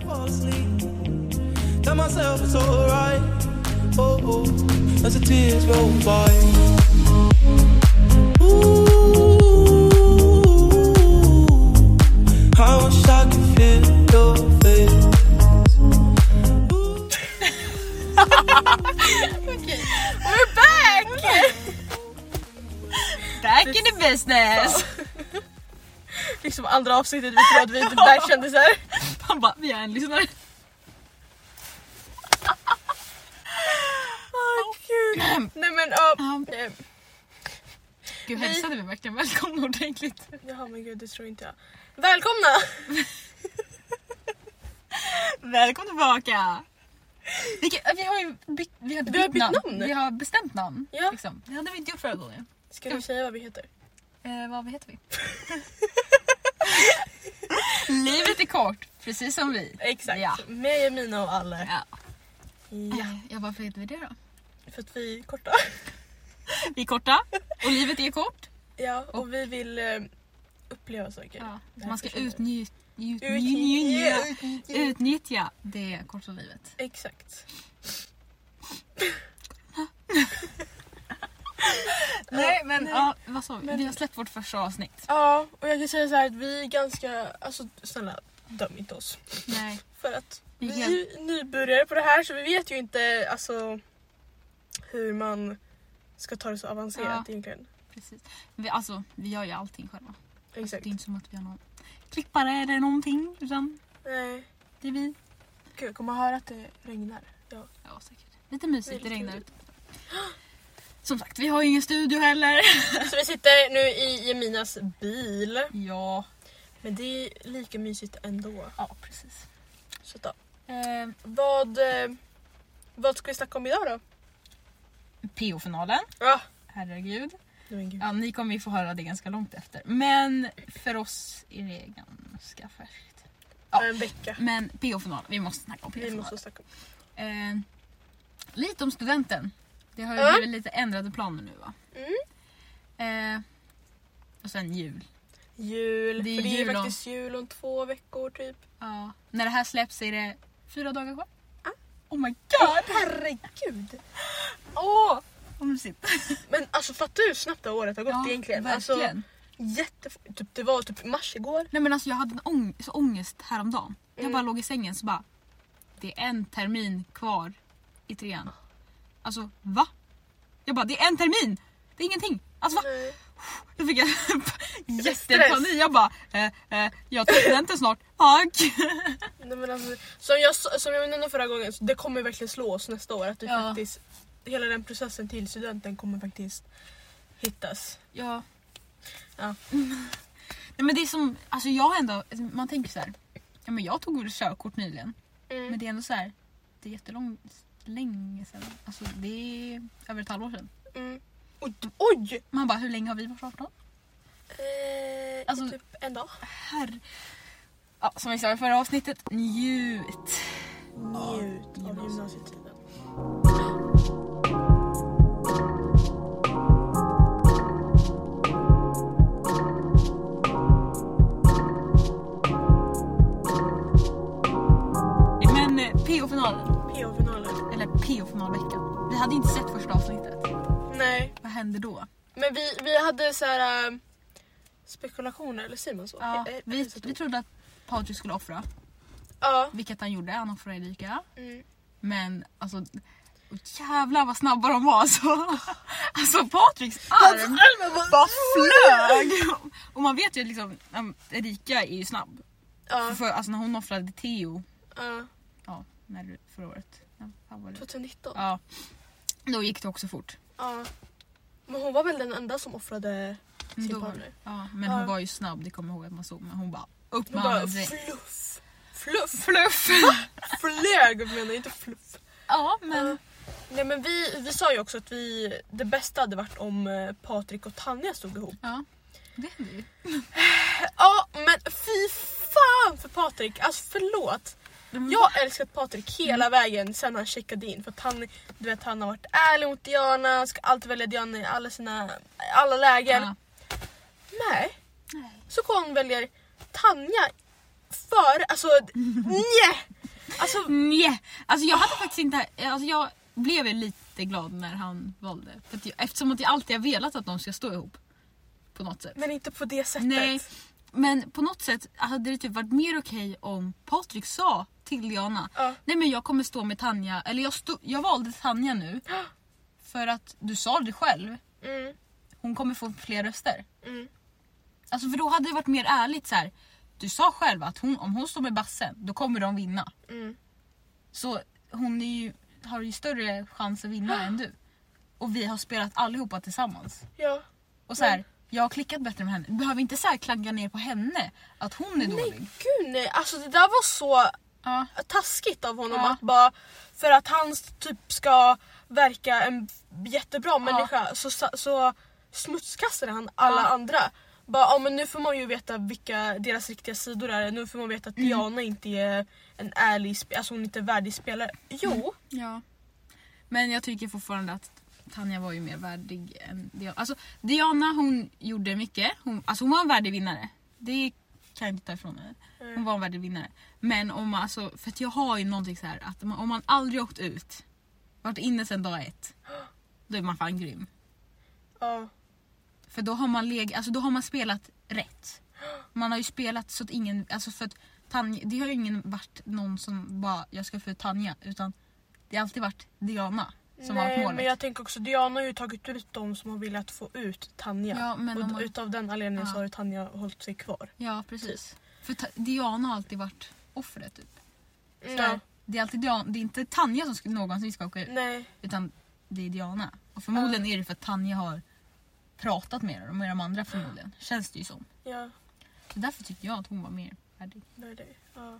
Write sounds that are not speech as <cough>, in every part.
I fall asleep. Tell myself it's alright. Oh, oh, as the tears roll by. Ooh, I wish I could feel your face. <laughs> We're back! back in the business! Liksom andra avsnittet vi tror att vi är typ världskändisar. Han bara, vi är en lyssnare. Åh gud. Nej men ja. Eh, Gud, hälsade vi verkligen välkomna ordentligt? Jaha men gud det tror inte jag. Välkomna! <laughs> Välkommen tillbaka! Vilket, vi har ju bytt, vi har Vi har bytt, namn. Vi har bestämt namn. Ja. Liksom. Det hade vi inte gjort förra gången. Ska vi säga vad vi heter? Eh, vad heter vi? <laughs> Livet är kort, precis som vi. Exakt. Ja. Med Jamina och Alle. Ja. Ja. ja, varför heter vi det då? För att vi är korta. <laughs> Vi är korta och livet är kort. Ja och vi vill eh, uppleva saker. Ja. Man ska utnyttja, Utnyttja. utnyttja, utnyttja det korta livet. Exakt. <laughs> Nej men nej. ja, vad sa vi? Men- Vi har släppt vårt första avsnitt. Ja och jag kan säga så här att vi är ganska, alltså snälla döm inte oss. Nej. För att Vi är ju nybörjare på det här så vi vet ju inte alltså hur man ska ta det så avancerat egentligen. Precis. Vi, alltså, vi gör ju allting själva. Exakt. Det är inte som att vi har någon klippare eller någonting. Utan Nej. det är vi. Gud, jag kommer höra att det regnar. Ja. Ja, säkert. Lite mysigt, Det är det regnar ute. <gasps> Som sagt, vi har ju ingen studio heller. Så vi sitter nu i Jeminas bil. <laughs> Ja. Men det är lika mysigt ändå. Ja, precis. Så då. Eh, Vad, eh, vad ska vi snacka om idag då? PO-finalen. Ja. Herregud. Gud. Ja, ni kommer ju få höra det ganska långt efter. Men för oss är det ganska färskt. Ja. En vecka. Men PO-final, vi måste snacka om Vi PO-final. måste snacka om. Eh, lite om studenten. Det har ju Ja. blivit lite ändrade planer nu va? Mm. Eh, och sen jul. Jul. Det är för det är jul om- faktiskt jul om två veckor typ. Ja. När det här släpps är det fyra dagar kvar. Ah. Oh my god! Herregud. Åh! Mysigt. Men alltså fattar du hur snabbt det året har gått egentligen? Alltså, verkligen. jätte... typ, det var typ mars igår. Nej men alltså jag hade en ång så ångest häromdagen. Jag Mm. bara låg i sängen så bara Det är en termin kvar i trean. Alltså va? Jag bara det är en termin! Det är ingenting. Alltså va? Nej. Då fick jag <laughs> jättepanik. Jag bara eh, eh, jag tar studenten snart. Tack! <laughs> Nej, men alltså, som, jag, som jag nämnde förra gången, det kommer verkligen slå oss nästa år. Att vi Ja. faktiskt, hela den processen till studenten kommer faktiskt hittas. Ja. Ja. Nej, men det är som, alltså jag ändå, man tänker så här. Ja men jag tog väl körkort nyligen. Mm. Men det är ändå så här. Det är jättelångt, länge sedan. Alltså det är över ett halvår sedan. Mm. Oj! oj! Man bara hur länge har vi varit 18? Eh, Alltså- typ en dag. Herre. Ja, som vi sa i förra avsnittet, njut. Njut av gymnasiet. gymnasietiden. Men eh, PO-finalen, PO-finalen. eller PO-finalveckan. Vi hade inte sett första avsnittet. Nej, Vad hände då? men vi, vi hade så här äh, spekulationer, eller säger man så? Ja, Eh, eh, vi, vi trodde att Patrik skulle offra, Ja. vilket han gjorde. Han offrade Erika. Mm. Men alltså, jävlar vad snabba de var alltså. <laughs> Alltså Patriks arm bara flög! Och man vet ju att liksom, um, Erika är ju snabb. Ja. För, för, alltså när hon offrade Theo, ja. ja, när, förra året. Ja, fan var det? 2019. ja, då gick det också fort. Ja. Men hon var väl den enda som offrade sin partner. Ja, men Ja. hon var ju snabb, det kommer jag ihåg att man såg. Men hon bara upp Hon med bara handen direkt. fluff. Fluff. Fluff! Flög menar jag, inte fluff. Ja, men Nej men vi, vi sa ju också att vi, det bästa hade varit om eh, Patrik och Tanja stod ihop. ja. Det hände ju. Ja men fy fan för Patrik, alltså förlåt. Jag har älskat Patrik hela vägen sen han checkade in för att han, du vet, han har varit ärlig mot Diana, ska alltid välja Diana i alla sina alla lägen. Ja. Nej, Nej. så och väljer Tanja före, alltså <laughs> nje! Alltså Nej. Alltså jag hade faktiskt inte... Alltså jag blev lite glad när han valde. För att jag, eftersom att jag alltid har velat att de ska stå ihop. På något sätt. men inte på det sättet. Nej. Men på något sätt hade det typ varit mer okej om Patrik sa till Diana Ja. Nej men jag kommer stå med Tanja, eller jag, stod, jag valde Tanja nu <gasps> för att du sa det själv. Mm, Hon kommer få fler röster. mm, Alltså för då hade det varit mer ärligt så här. Du sa själv att hon, om hon står med bassen då kommer de vinna. mm. Så hon ju, har ju större chans att vinna <gasps> än du. Och vi har spelat allihopa tillsammans. Ja. Och så här, jag har klickat bättre med henne. Du behöver inte så här klanka ner på henne att hon är Nej dålig. gud nej, alltså det där var så Ja. taskigt av honom Ja. att bara för att han typ ska verka en jättebra människa så, så, smutskastade han alla Ja. andra. Bara, ja, men nu får man ju veta vilka deras riktiga sidor är. Nu får man veta att Mm. Diana inte är en ärlig spe- alltså hon är inte en värdig spelare. Jo, Ja. Men jag tycker fortfarande att Tanja var ju mer värdig än Diana. Alltså Diana hon gjorde mycket. Hon, alltså hon var en värdig vinnare. Det kan jag inte ta ifrån henne. Hon var en värdig vinnare. Men om man, alltså, för att jag har ju någonting så här att man, om man aldrig åkt ut, varit inne sedan dag ett, då är man fan grym. ja, För då har man, leg, alltså, då har man spelat rätt. Man har ju spelat så att ingen, alltså för att Tanja, det har ju ingen varit någon som bara jag ska få Tanja utan det har alltid varit Diana som har varit Nej målet. men jag tänker också Diana har ju tagit ut de som har velat få ut Tanja. Ja, men och utav den anledningen Ja. så har ju Tanja hållit sig kvar. Ja precis. För ta- Diana har alltid varit offret typ. Så Ja. Det är alltid Diana, det är inte Tanja som någonsin ska åka ut Nej. utan det är Diana. Och förmodligen är det för att Tanja har pratat med dem och med de andra förmodligen. Känns det ju som. Ja. Så därför tyckte jag att hon var mer värdig. Nej, det, ja.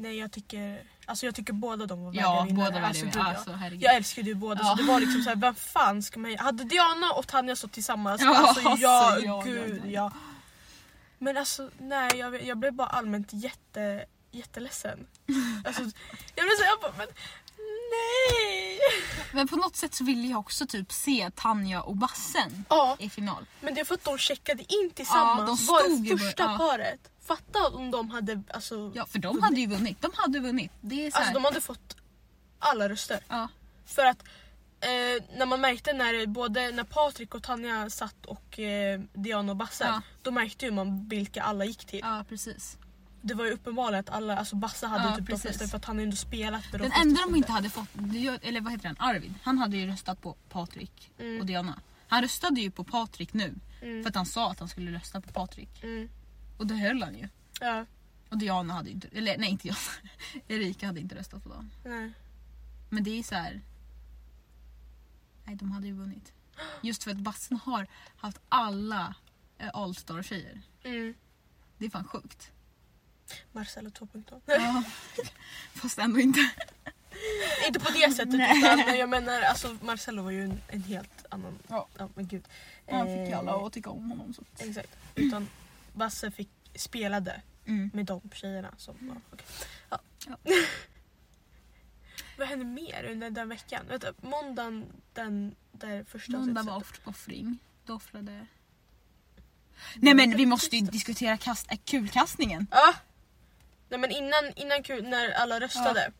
Nej jag tycker, alltså jag tycker båda de var Ja, värdiga båda alltså, gud, ja. Alltså, herregud. Jag älskade ju båda Ja. så det var liksom såhär, vem fan ska man Hade Diana och Tanja stått tillsammans, <laughs> Ja, alltså alltså, ja, ja, gud ja, ja. Men alltså nej jag, jag blev bara allmänt jätte, jätteledsen. <laughs> Alltså, jag blev så jag bara, men nej! Men på något sätt så ville jag också typ se Tanja och Bassen Ja, i final. men det är för att de checkade in tillsammans, de var stod det första ja. paret. Fatta om de hade, alltså, Ja för de hade ju vunnit. De hade vunnit. Det är så här, alltså de hade fått alla röster. ja. För att eh, när man märkte när både när Patrik och Tanja satt och eh, Diana och Basse, Ja. då märkte ju man vilka alla gick till. ja precis. Det var ju uppenbart att alla, alltså Basse hade Ja, ju typ precis. flesta för att han ändå spelat med Den de enda de inte hade fått, eller vad heter han, Arvid. Han hade ju röstat på Patrik Mm. och Diana. Han röstade ju på Patrik nu Mm. för att han sa att han skulle rösta på Patrik. Mm. Och det höll han ju. Ja, Och Diana hade inte, eller nej inte Diana. <laughs> Erika hade inte röstat på dem. nej. Men det är så här. Nej de hade ju vunnit. Just för att Bassen har haft alla eh, All-star tjejer. Mm. Det är fan sjukt. Marcelo 2.0. Ja. <laughs> Fast ändå inte. <laughs> Inte på det sättet Nej. utan jag menar alltså Marcelo var ju en, en helt annan... Ja. men gud. Han fick ju alla Eh, att tycka om honom. Så. Exakt. Utan Basse fick, spelade Mm. med de tjejerna som var... okej. Ja. Ja. <laughs> Vad hände mer under den veckan? Vänta, måndagen den där första Måndag var off- offring. Då offrade... Nej men vi måste ju diskutera kast, äh, kulkastningen. Ja! Nej men innan, innan när alla röstade.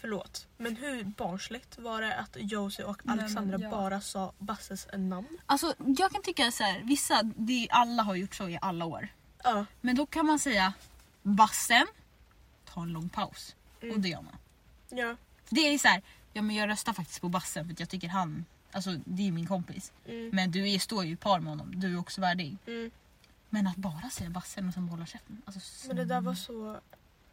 Förlåt. Men hur barnsligt var det att Josie och Nej, Alexandra ja. bara sa Basses namn? Alltså jag kan tycka så här, vissa, det, alla har gjort så i alla år. Ja. Men då kan man säga Bassen, ta en lång paus. Mm. Och Diana. Ja. Det är så här, ja men jag röstar faktiskt på Bassen för att jag tycker han, alltså det är min kompis. Mm. Men du är, står ju i par med honom, du är också värdig. Mm. Men att bara säga Bassen och sen hålla käften. Alltså, Men det där var så...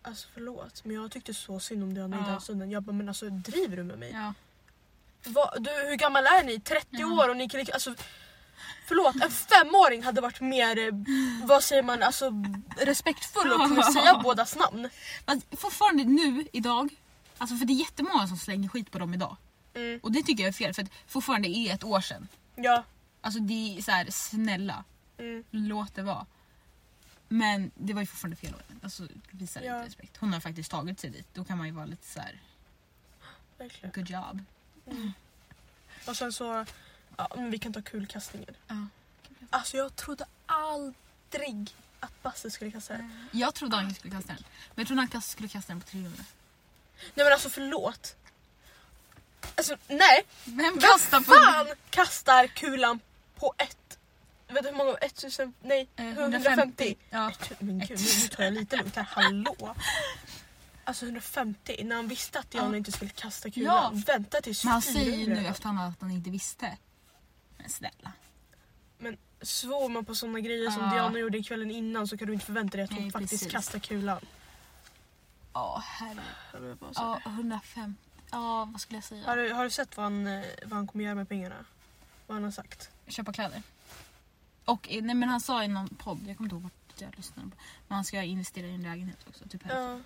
Alltså förlåt men jag tyckte så synd om i Ja. den stunden. Jag bara men alltså driver du med mig? Ja. Vad- du, hur gammal är ni? 30 Ja. år och ni kan alltså, Förlåt, en femåring hade varit mer, eh, vad säger man, alltså respektfull och kunde säga bådas namn. Fast fortfarande nu, idag, alltså för det är jättemånga som slänger skit på dem idag. Mm. Och det tycker jag är fel för att fortfarande är ett år sedan. Ja. Alltså det är så här, snälla, Mm. låt det vara. Men det var ju fortfarande fel. Alltså visa Ja. lite respekt. Hon har faktiskt tagit sig dit. Då kan man ju vara lite så här, Verkligen. good job. Och sen så, ja, men vi kan ta kulkastningen. Ja. Alltså jag trodde aldrig att Basse skulle kasta den. Jag trodde han skulle kasta den. Men jag trodde han kast- skulle kasta den på 300. Nej men alltså förlåt. Alltså nej. Vem Vem kastar på... fan kastar kulan på ett? Vet du hur många? 1000? Nej, Eh, 150. Ja. Ett- Men gud, nu, tar jag lite lugnt här. Hallå. Alltså 150 när han visste att Diana Ja. inte skulle kasta kulan. Vänta tills Men han säger 400. ju nu efterhand att han inte visste. Men snälla. Men svor man på såna grejer som Ja. Diana gjorde kvällen innan så kan du inte förvänta dig att hon Nej, faktiskt precis. kastar kulan. Ja, herregud. Ja, 150. Ja, vad skulle jag säga? Har, du, har du sett vad han, eh, vad han kommer göra med pengarna? Vad han har sagt? Köpa kläder. Och eh, nej, men han sa i någon podd, jag kommer inte ihåg vart jag lyssnade på. Men han ska investera i en lägenhet också. Typ. Ja.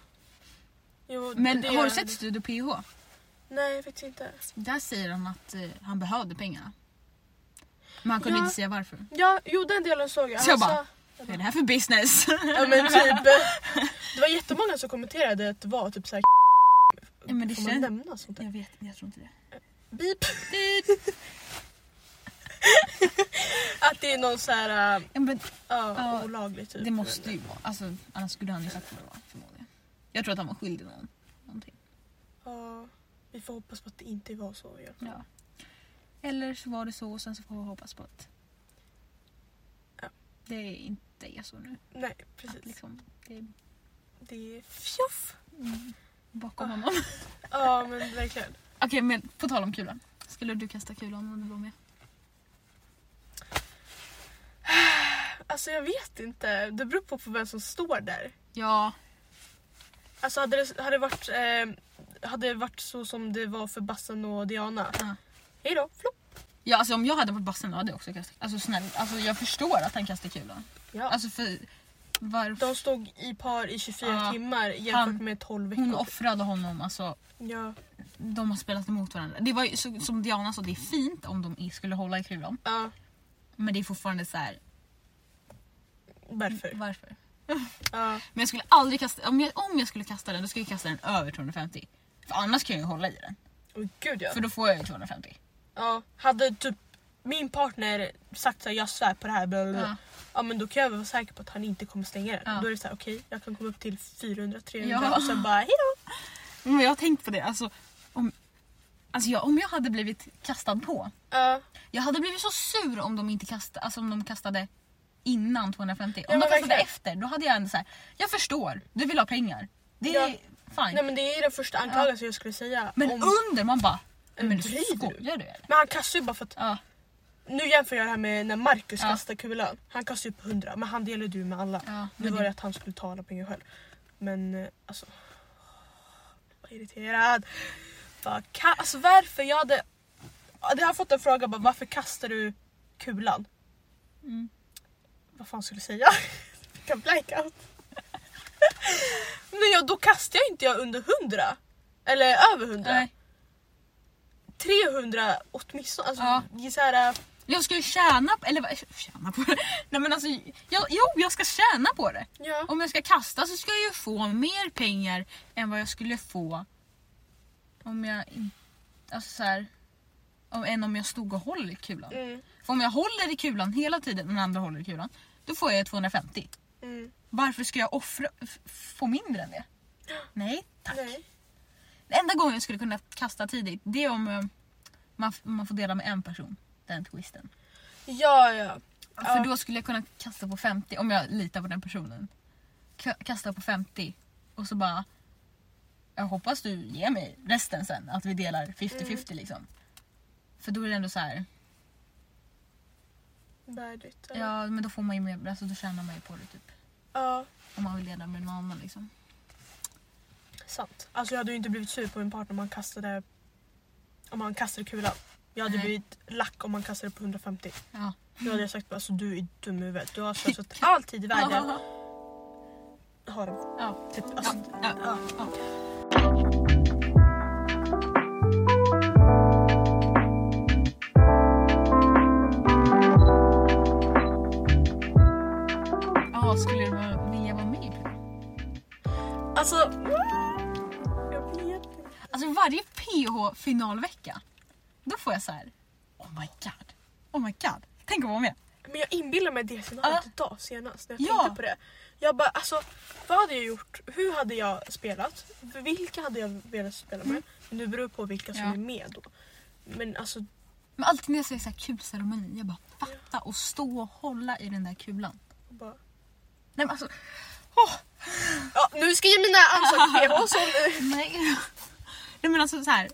Jo, Men det har du sett Studio PH? Nej, faktiskt inte. Där säger han att eh, han behövde pengarna. Men han kunde Ja. inte säga varför. Ja, jo den delen såg jag. Så jag bara- sa- Vad är det här för business? <laughs> Ja men typ. Det var jättemånga som kommenterade att det var typ såhär Ja, men det Får man känns- nämna sånt där? jag vet, men jag tror inte det. Beep. <laughs> Att det är någon såhär äh, Ja, men ja, Ja, olagligt typ. det måste ju vara. Alltså, annars skulle han ju sagt vad det var förmodligen. Jag tror att han var skyldig någon. Någonting. Ja, vi får hoppas på att det inte var så fall. Ja. Eller så var det så och sen så får vi hoppas på att Ja. det inte är så nu. Nej Att precis. liksom, det är Det är fjuff. mm, bakom Ah. honom. Ja men verkligen. <laughs> Okej men på tal om kulan. Skulle du kasta kulan om du var med? Alltså jag vet inte. Det beror på, på vem som står där. Ja. Alltså hade det, hade det varit eh, hade det varit så som det var för Bassen och Diana. Ja. Hej då, flopp. Ja alltså om jag hade varit bassen hade jag också kastat. Alltså snälla, alltså jag förstår att han kastar kulan. Ja. Alltså för varför? De stod i par i 24 Ja. timmar jämfört Han- med 12 veckor. Hon offrade honom alltså. Ja. De har spelat emot varandra. Det var ju så, som Diana sa, det är fint om de skulle hålla i kulan. ja, Men det är fortfarande så här. Varför? varför? <laughs> Ja. Men jag skulle aldrig kasta, om jag, om jag skulle kasta den då skulle jag kasta den över 250. För annars kan jag ju hålla i den. Oh, gud ja. För då får jag ju 250. ja. Hade typ min partner sagt såhär jag svär på det här bla bla, bla. Ja. Ja men då kan jag vara säker på att han inte kommer stänga den. Ja. Då är det såhär okej jag kan komma upp till 400-300 Ja. och sen bara hejdå. Men jag har tänkt på det, alltså om, alltså jag, om jag hade blivit kastad på. Ja. Jag hade blivit så sur om de inte kastade, alltså om de kastade innan 250. Ja, Om de men kastade efter då hade jag ändå såhär, jag förstår, du vill ha pengar. Det är Ja. fine. Nej men det är den första anklagelsen jag skulle säga. men om, under man bara, Men du skojar du eller? men han kastar ju bara för att Ja. Nu jämför jag det här med när Marcus Ja. kastar kulan. Han kastar ju på 100 men han delade ju med alla. Ja, Nu var det- att han skulle ta alla pengar själv. Men eh, alltså... Var irriterad. Bara, alltså varför? Jag hade... Jag hade fått en fråga bara, varför kastar du kulan? Mm. Vad fan skulle <laughs> jag säga? Fick en blackout. Men ja, då kastar jag inte jag under 100. Eller över 100. Nej. 300 åtminstone. Alltså, Ja. så här, Jag ska ju tjäna, eller vad, tjäna på det? <laughs> Nej men alltså, jag, jo jag ska tjäna på det. ja. Om jag ska kasta så ska jag ju få mer pengar än vad jag skulle få om jag inte... Alltså så här, om, än om jag stod och håller i kulan. Mm, För om jag håller i kulan hela tiden, den andra håller i kulan, då får jag 250. mm. Varför ska jag offra, få mindre än det? Nej, tack. Nej. Den enda gången jag skulle kunna kasta tidigt, det är om eh, man, man får dela med en person. Den twisten. Ja, ja. För Ja. då skulle jag kunna kasta på 50 om jag litar på den personen. Ka- Kasta på 50 och så bara... Jag hoppas du ger mig resten sen, att vi delar 50-50 liksom. För då är det ändå så här. Värdigt. Ja. ja men då får man ju mer, alltså då tjänar man ju på det typ. ja, Om man vill dela med någon annan liksom. sant. Alltså jag hade ju inte blivit sur på min partner om han kastade om han kastade kulan. Jag hade Nej. blivit lack om han kastade på 150. Ja. Då hade jag sagt alltså du är dum i huvudet. Du har <laughs> slösat all tid i världen. Har de. Ja. Typ, alltså, ja, ja. ja. Ja, skulle du vilja vara med det? Alltså... Jag vet inte. Alltså varje PH finalvecka, då får jag så här. Oh my god. Oh my god. Tänk att vara med. Men jag inbillar mig det scenariot idag senast när jag Ja. tänkte på det. Jag bara alltså, vad hade jag gjort? Hur hade jag spelat? Vilka hade jag velat spela med? Nu beror det på vilka som Mm. Ja. är med då. Men alltså, Men alltid när jag ser så här kulceremoni, jag bara fatta och stå och hålla i den där kulan. bara... Nej men alltså, åh, Ja, nu ska ju mina ansikten PH som... nej. nej men alltså så här.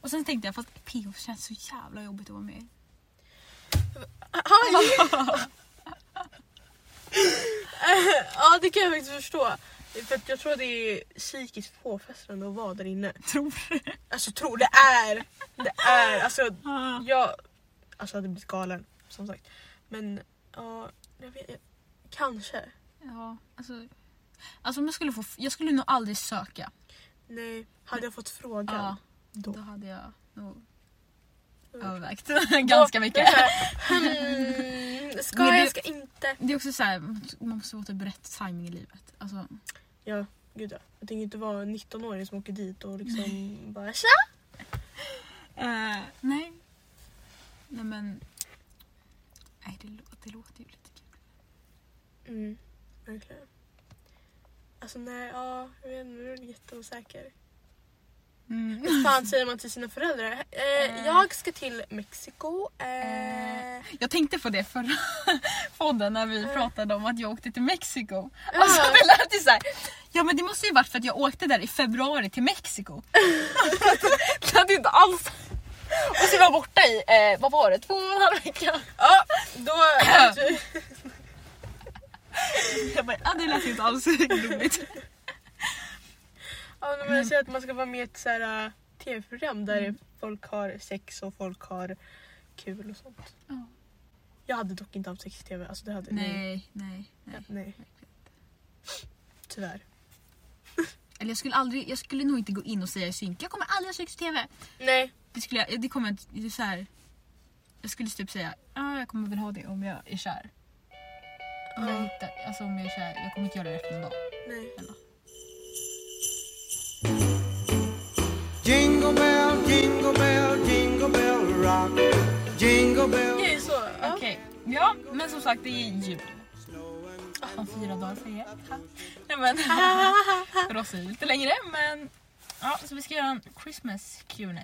Och sen tänkte jag fast PH känns så jävla jobbigt att vara med i. <laughs> ja det kan jag faktiskt förstå. För jag tror det är psykiskt påfrestande att vara där inne. Tror du? Alltså tror det är. Det är. Alltså jag alltså, hade blivit galen som sagt. Men ja, jag vet, jag, kanske. Ja, alltså. Alltså om jag skulle få, jag skulle nog aldrig söka. Nej, hade jag fått frågan Ja, då. då hade jag nog övervägt <laughs> ganska mycket. Hmm, <laughs> ska Men det- jag, ska inte. Det är också så här, man måste få typ rätt timing i livet. Alltså, Ja, gud ja. Jag tänker inte vara en 19-åring som åker dit och liksom bara tja! <laughs> eh, nej. Nej men. Nej det, det låter ju lite kul. Mm, verkligen. Alltså nej, ja, jag vet inte, nu är jag jätteosäker. Mm. Hur fan säger man till sina föräldrar? Eh, Eh. jag ska till Mexiko. Eh, Jag tänkte på det förra <laughs> podden när vi Mm. pratade om att jag åkte till Mexiko. Alltså det lät ju såhär, ja men det måste ju varit för att jag åkte där i februari till Mexiko. <laughs> det hade inte alls... Och så var jag borta i, eh, vad var det, två och en halv vecka. ja, då... <clears throat> Jag bara, ja det lät inte alls roligt. ja, men jag säger att man ska vara med i ett så här, äh, tv-program där Mm. folk har sex och folk har kul och sånt. Ja. Jag hade dock inte haft sex i tv. Alltså det hade, nej. Nej, nej, nej. nej. Tyvärr. Eller jag skulle aldrig, jag skulle nog inte gå in och säga i synk, jag kommer aldrig ha sex i TV. Nej. Det skulle jag, det kommer jag inte, det är så här, jag skulle typ säga, ja jag kommer väl ha det om jag är kär. Jag, Ja. hittar, alltså om jag kär, jag kommer inte göra det efter en dag. nej. Eller? Jingle bell, jingle bell, jingle bell rock. Jingle bell. Det är så. Ja. Okej, ja men som sagt det är jul. Om fyra dagar för er. <laughs> Nej, men, för oss är det lite längre men ja, så vi ska göra en Christmas Q&A.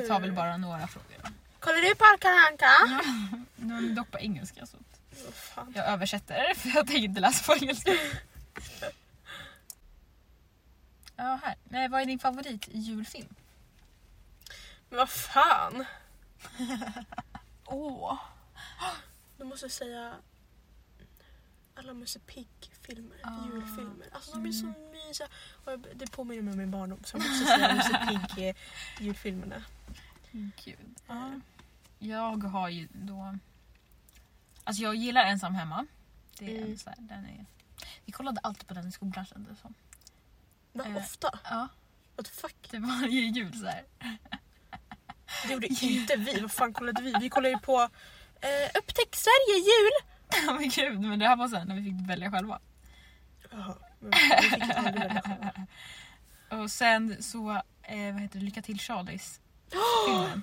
Vi tar väl bara några frågor. Kollar du på Anka? Nu är dock på engelska så fan. jag översätter <laughs> för jag tänker inte läsa på engelska. Ja, här. Nej, vad är din favorit julfilm? Men vad fan. Åh. Du måste säga alla Musse Pigg-filmer, Ah. julfilmer. Alltså de är så mysiga. Och jag, det påminner mig om min barndom så jag måste säga Musse Pigg-julfilmerna. Gud. Ja. Jag har ju då... Alltså jag gillar ensam hemma. Det är Mm. en så här, den är... Vi kollade alltid på den i skolan kändes det som. Va, Eh. ofta? Ja. What the fuck? Det varje jul så här. Det gjorde <laughs> inte vi. Vad fan kollade vi? Vi kollade ju på eh, Upptäck Sverige jul! Ja men gud, men det här var sen när vi fick välja själva. Jaha, men vi fick aldrig välja själva. <laughs> Och sen så, eh, vad heter det, Lycka till Charlies <gasps> filmen.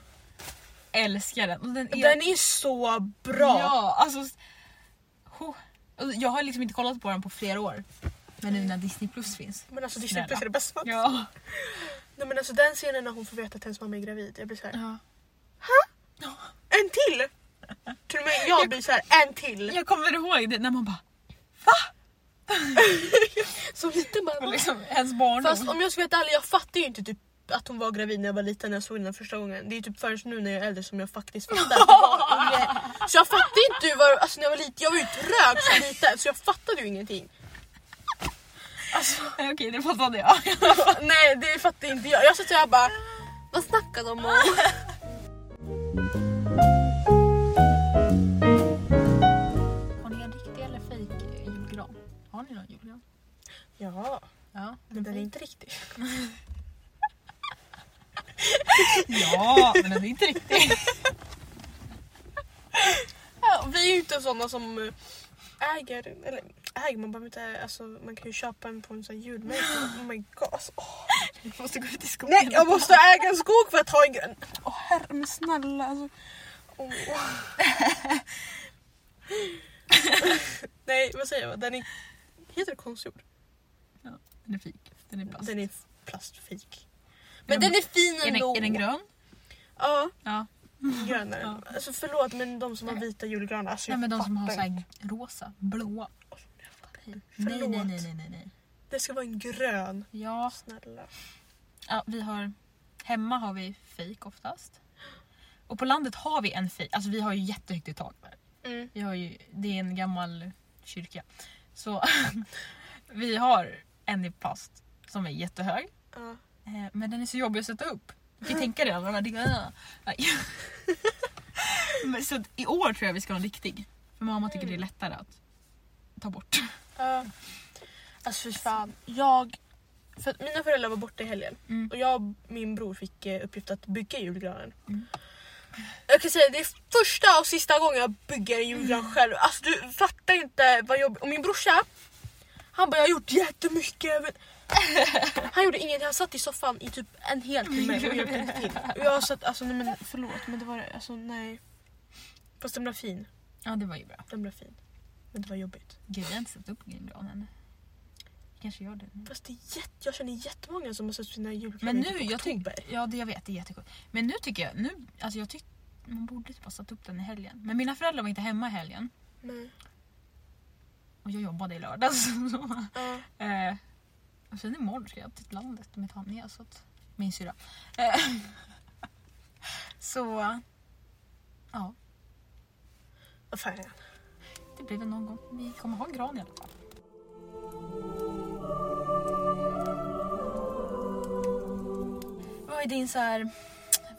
Älskar den. Och den är... Den är så bra! Ja, alltså... Jag har liksom inte kollat på den på flera år. Men nu när Disney Plus finns. Men alltså Disney. Plus är det bästa. Ja. Nej, men alltså den scenen när hon får veta att hennes mamma är gravid. Jag blir såhär, ja. en till! Till och med jag blir såhär, en till! Jag kommer ihåg det när man bara... Så <laughs> lite Och bara, liksom, ens barndom. Fast om jag ska vara helt ärlig, jag fattade ju inte typ att hon var gravid när jag var liten när jag såg den första gången. Det är typ först nu när jag är äldre som jag faktiskt fattar. <laughs> Så jag fattade inte vad, alltså när jag var liten, jag var ju trög så liten så jag fattade ju ingenting. Alltså, Nej, <laughs> Okej, det fattade jag. <laughs> nej det fattade inte jag. Jag satt jag bara, vad snackar de om? Har ni en riktig eller fejk julgran? Har ni någon julgran? Ja, Ja. men den är inte riktig. Ja, men den är inte riktig. Ja, vi är ju inte sådana som eh, äger, eller äger, man behöver inte, alltså man kan ju köpa en på en sån här julmarknad. Oh my god. Alltså, åh. Vi måste gå ut i skogen. Nej jag måste äga en skog för att ha en grön. Åh herre men snälla. Alltså. Åh. Nej, vad säger jag? Den är... Heter det konstgjord? Den är fik. Den är plast. Den är plastfik. Men den- den är fin Är ändå. den, är den grön? Ja, Ja. grönare. Ja. Alltså förlåt men de som har vita julgranar. Alltså, Nej jag men de som har fattar inte. såhär rosa, blåa. Nej, nej, Förlåt. nej, nej, nej, nej. Det ska vara en grön. Ja, Snälla. ja, vi har... Hemma har vi fejk oftast. Och på landet har vi en fejk. Alltså vi har ju jättehögt i tak. Mm. Vi har ju, det är en gammal kyrka. Så <laughs> vi har en i plast som är jättehög. Ja. Eh, Men den är så jobbig att sätta upp. Kan ju tänka dig alla de här. <laughs> Men Så i år tror jag vi ska ha en riktig. För mamma tycker det är lättare att ta bort. Ja. Alltså fy fan. Jag... För att mina föräldrar var borta i helgen. Mm. Och jag och min bror fick eh, uppgift att bygga julgranen. Mm. Jag kan säga det är första och sista gången jag bygger en julgran själv. Alltså du fattar inte vad jobbigt. Och min brorsa, han bara jag har gjort jättemycket. Men... <laughs> Han gjorde ingenting, han satt i soffan i typ en hel timme och hjälpte inte till. <laughs> Och jag satt, alltså nej men förlåt men det var alltså nej. Fast den blev fin. Ja det var ju bra. Den blev fin. Men det var jobbigt. Gud jag har inte satt upp julgranen. Kanske gör det nu. Fast det är jätte, jag känner jättemånga som har sett sina julgranar Men i nu, typ jag oktober. ja det jag vet, det är jättekul. Men nu tycker jag, nu, alltså jag tycker man borde typ ha satt upp den i helgen. Men mina föräldrar var inte hemma i helgen. Nej. Och jag jobbade i lördags. <laughs> Så, Ja. eh, och sen imorgon ska jag till landet med Tanja. Så att, min syrra. Eh, <laughs> så ja, Vad fan. det blir väl någon gång. Vi kommer ha en gran i alla fall. Vad är din så här,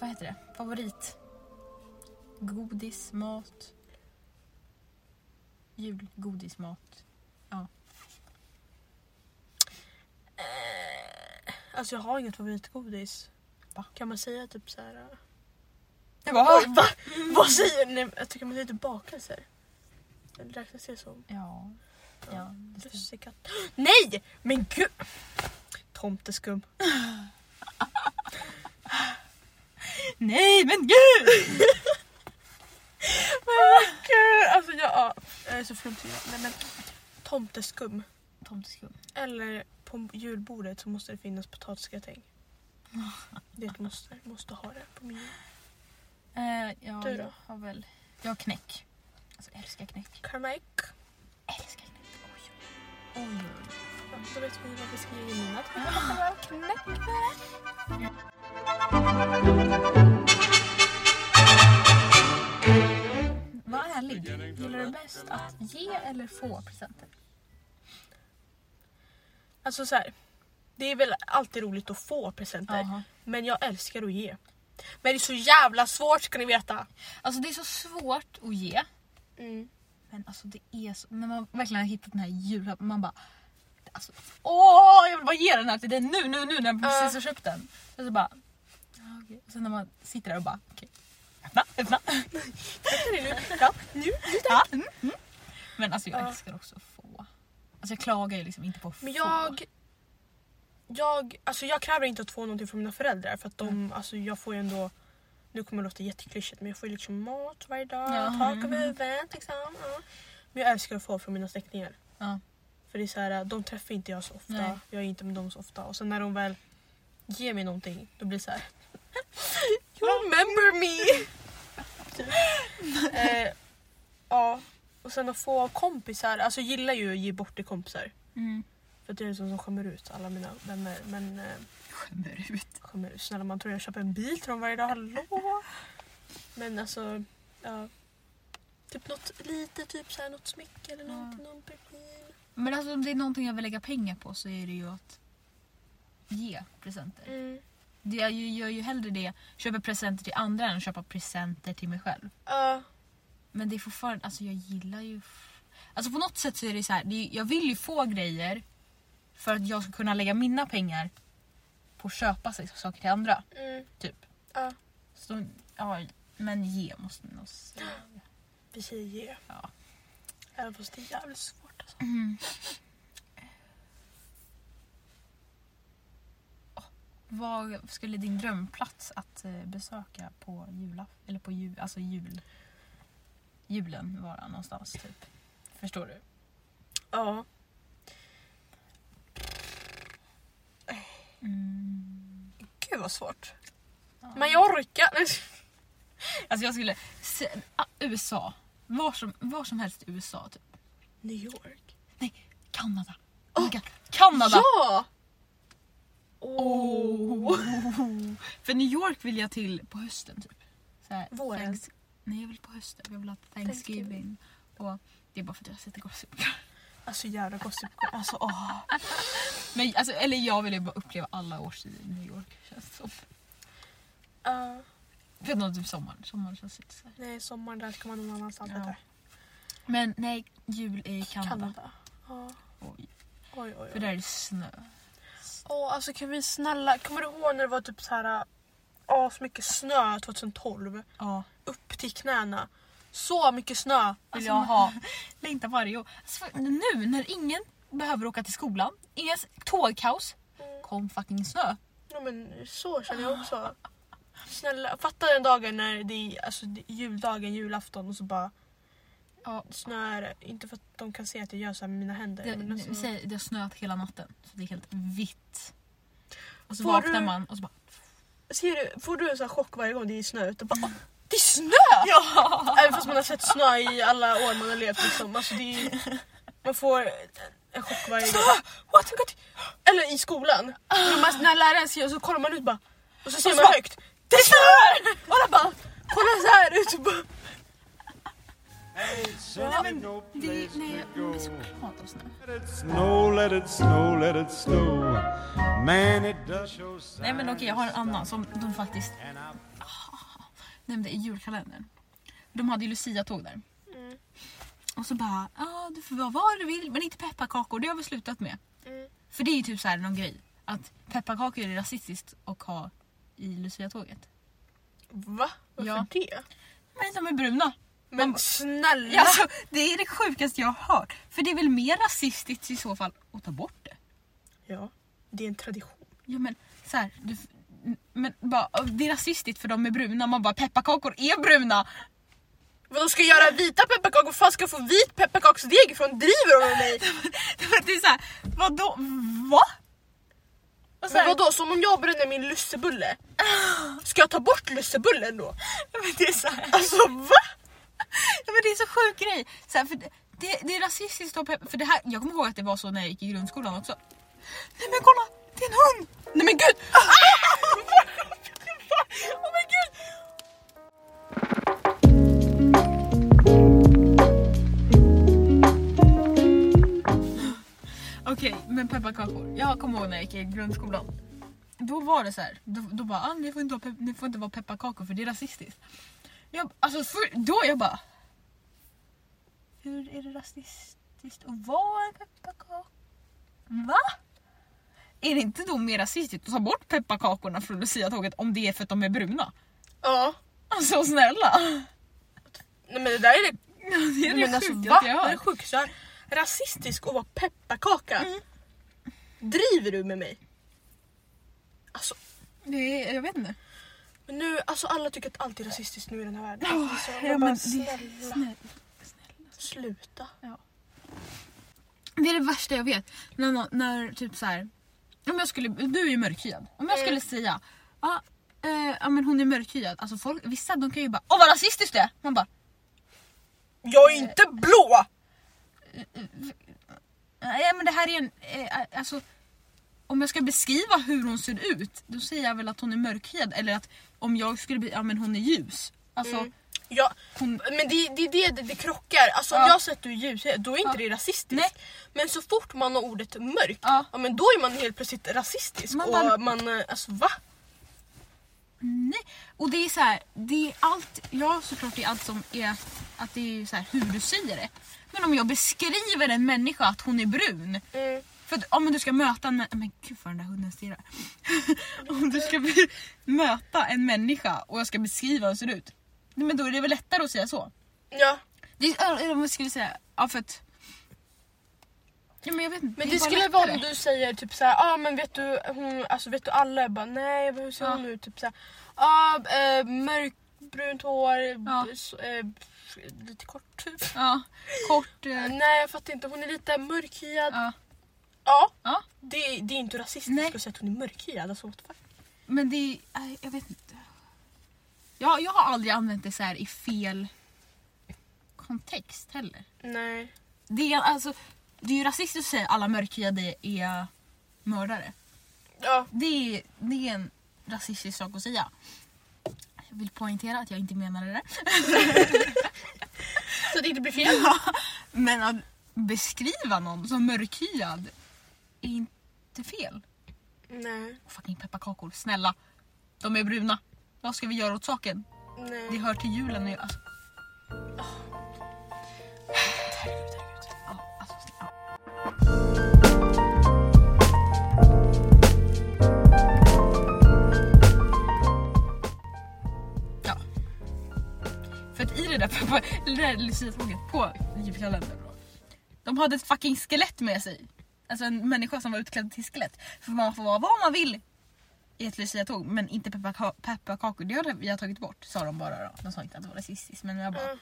vad heter det, favorit? Godis, mat? Julgodis, mat? Eh, alltså jag har inget favoritgodis. Va? Kan man säga typ så här? bara, Oj, va? Vad säger ni? Jag tycker man säger typ bakelser. Räknas det som? Ja. ja. Lussekatt. Nej! Men gud! Tomteskum. <laughs> Nej men gud! <laughs> Men gud! Alltså jag, ja, jag är så till Nej men tomteskum. Tomteskum. Eller på julbordet så måste det finnas potatisgratäng. <laughs> Det är ett måste. Måste ha det på min jul. Eh, ja, Du då? jag har väl, jag har knäck. Alltså jag älskar knäck. Karmaik. Älskar knäck. Oj. Oj, oj. Ja, Då vet vi vad vi ska ge mina till. Var ärlig. Gillar du bäst att ge eller få presenter? Alltså så här. Det är väl alltid roligt att få presenter. Jaha. Men jag älskar att ge. Men det är så jävla svårt ska ni veta. Alltså det är så svårt att ge. Mm. Men alltså det är så, när man verkligen har hittat den här julklappen, man bara alltså, Åh, jag vill bara ge den här till dig nu, nu, nu när jag precis har köpt den. Och så bara... Och sen när man sitter där och bara okej. Öppna, öppna. <laughs> Ja, nu. Ja, mm, mm. Men alltså jag Ja. älskar också. Alltså jag klagar ju liksom inte på att Men få. jag... Jag, alltså jag kräver inte att få någonting från mina föräldrar för att de, alltså jag får ju ändå nu kommer det låta jätteklyschigt men jag får ju liksom mat varje dag, Ja. tak över huvudet liksom. Ja. Men jag älskar att få från mina släktingar. Ja. För det är så här, de träffar inte jag så ofta, Nej. jag är inte med dem så ofta. Och sen när de väl ger mig någonting då blir det så här. <laughs> You remember me! Typ. <laughs> eh, ja, och sen att få kompisar, alltså jag gillar ju att ge bort till kompisar. Mm. För att det är det som som skämmer ut alla mina vänner. Men eh, Skämmer ut. skämmer ut. Snälla man tror jag köper en bil till dem varje dag, hallå? Men alltså, ja. Typ något lite, typ så här, något smycke eller någonting, någon perfume. Men alltså om det är någonting jag vill lägga pengar på så är det ju att ge presenter. Mm. Det jag ju- gör ju hellre det, köper presenter till andra än att köpa presenter till mig själv. Ja, Men det är fortfarande, alltså jag gillar ju... Alltså på något sätt så är det så här, det är, jag vill ju få grejer för att jag ska kunna lägga mina pengar på att köpa sig saker till andra. mm. Typ. Ja. Så, ja, men ge måste man nog säga. vi säger ge. Ja. Även fast det är jävligt svårt alltså. Mm. Vad skulle din drömplats att eh, besöka på julaf eller på jul, alltså jul? Julen vara någonstans typ? Förstår du? Ja. Mm. Gud vad svårt. Men jag orkar. <laughs> Alltså jag skulle... USA. Var som, var som helst i USA typ. New York. Nej, Kanada. Oh God. Kanada! Ja! Oh. Oh. <laughs> För New York vill jag till på hösten typ. Så här, Våren? thanks- Nej jag vill på hösten. Jag vill ha Thanksgiving. Thanksgiving. Och det är bara för att jag sett Gossip Girl. <laughs> Alltså jävla gossip. Alltså åh. <laughs> Men alltså, eller jag vill ju bara uppleva alla årstider i New York. Känns det som. Uh, För någon typ sommaren. Sommaren känns lite så här. nej, sommaren där ska man någon annanstans. Ja. Men nej, jul i Kanada. Kanada. Ja. Oj. Oj, oj, För där är det snö. Åh, alltså kan vi snälla, kommer du ihåg när det var typ så här Åh, så mycket snö 2012? Ja. Upp till knäna. Så mycket snö vill Alltså, jag ha. Längtar varje år. Alltså, nu när ingen behöver åka till skolan, inga tågkaos, kom fucking snö. Ja, men så känner jag också. Snälla, fatta den dagen när det är alltså, juldagen, julafton och så bara Ja. snöar. Inte för att de kan se att jag gör så med mina händer. Det, men alltså, vi säger, det har snöat hela natten, så det är helt vitt. Och så Får vaknar du- man och så bara... ser du, får du en sån här chock varje gång det är snö ute? Bara, "Åh, det är snö! <laughs> Ja! Även fast man har sett snö i alla år man har levt. Liksom. Alltså, det är, man får en chock varje gång. What? Eller i skolan. När, man, när läraren säger så kollar man ut bara. Och så ser man högt. Det snöar! Och alla bara kollar så här ut. Och bara, Nej, men det, nej, jag så snö. Men okej, jag har en annan som de faktiskt nämnde i julkalendern. De hade ju Lucia-tåg där. Mm. Och så bara, ah, du får vara vad du vill men inte pepparkakor, det har vi slutat med. Mm. För det är ju typ så här någon grej. Att pepparkakor är rasistiskt att ha i Lucia-tåget. Va? Varför Ja. det? Men de är bruna. Men Man- snälla! Ja, alltså, det är det sjukaste jag har hört. För det är väl mer rasistiskt i så fall att ta bort det. Ja, det är en tradition. Ja men så här, du, men bara, det är rasistiskt för de är bruna. Man bara pepparkakor är bruna. Vadå ska jag göra vita pepparkakor? Fan ska jag få vit pepparkaksdeg ifrån? Driver de med mig? <laughs> det är såhär, vadå? Va? Och Men vadå, som om jag bränner min lussebulle? Ska jag ta bort lussebullen då? men det är så här, Alltså va? ja, men det är så sjuk grej. Så här, för det, det, det är rasistiskt att ha peppar, för det här, jag kommer ihåg att det var så när jag gick i grundskolan också. Nej men kolla, det är en hund! Nej men gud! Oh my gud! Okej, men pepparkakor. Jag kommer ihåg när jag gick i grundskolan. Då var det så här. Då, då bara, ah, ni, får inte ha pep- ni får inte vara pepparkakor för det är rasistiskt. Jag, alltså för, då jag bara... Hur är det rasistiskt att vara en pepparkaka? Va? Är det inte då mer rasistiskt att ta bort pepparkakorna från Lucia-tåget om det är för att de är bruna? Ja. Alltså snälla! Nej men det där är det, Ja, det är det men alltså, va? jag Det är har det har hört. Rasistisk att vara pepparkaka. Driver du med mig? Alltså, Det är, jag vet inte. men nu, alltså alla tycker att allt är rasistiskt nu i den här världen. Ja, Det är så, ja, men bara, snälla, Snälla. sluta. Det är det värsta jag vet. När, när typ så här. Om jag skulle, du är ju mörkhyad. Om jag skulle säga ja, eh, ja men hon är mörkhyad. Alltså folk, vissa de kan ju bara åh vad rasistiskt det är. Man bara Jag är inte blå! nej men det här är en, eh, alltså om jag ska beskriva hur hon ser ut då säger jag väl att hon är mörkhyad eller att om jag skulle bli, ja men hon är ljus. Alltså Mm. Ja, hon, men det är det, det, det, det krockar. Alltså om Ja. jag säger att du är ljus, då är inte det rasistiskt. Nej. Men så fort man har ordet mörk, Ja. ja. men då är man helt plötsligt rasistisk. Man och bara- man, eh, alltså va? Nej. Och det är så här, det är allt, ja såklart det är allt som är att det är så här hur du säger det. Men om jag beskriver en människa att hon är brun. Mm. För att om du ska möta en människa, men gud vad den där hunden stirrar. <laughs> om du ska be- möta en människa och jag ska beskriva hur hon ser ut. Men då är det väl lättare att säga så. Ja. Det är, om jag skulle säga, ja för att... Ja, men jag vet inte. Men det bara skulle vara om lättare. du säger typ såhär, ja ah, men vet du, hon, alltså vet du alla? Jag bara nej hur ser Ja. hon ut? Typ såhär, ja ah, eh, mörkbrunt hår, Ja. s- eh, lite kort typ. Ja, kort. eh, <laughs> Nej jag fattar inte, hon är lite mörkhyad. ja. Ja, Ja. Det, det är inte rasistiskt Nej. att säga att hon är mörkhyad. Alltså, what the fuck? Men det är, jag vet inte. Jag, jag har aldrig använt det så här i fel kontext heller. Nej. Det är, alltså, det är ju rasistiskt att säga att alla mörkhyade är mördare. Ja, Det är, det är en rasistisk sak att säga. Jag vill poängtera att jag inte menade det. <laughs> så det inte blir fel. Men att beskriva någon som mörkhyad är inte fel. Nej. Fucking pepparkakor, snälla. De är bruna. Vad ska vi göra åt saken? Nej. Det hör till julen nu. Alltså, Herregud, herregud. ja, alltså, ja. Ja. För att i det där, <laughs> det där luciatåget på julkalendern. De hade ett fucking skelett med sig. Alltså en människa som var utklädd till skelett. För man får vara vad man vill i ett luciatåg men inte pepparka- pepparkakor. Det har vi har tagit bort sa de bara då. De sa inte att det var rasistiskt men jag bara Mm.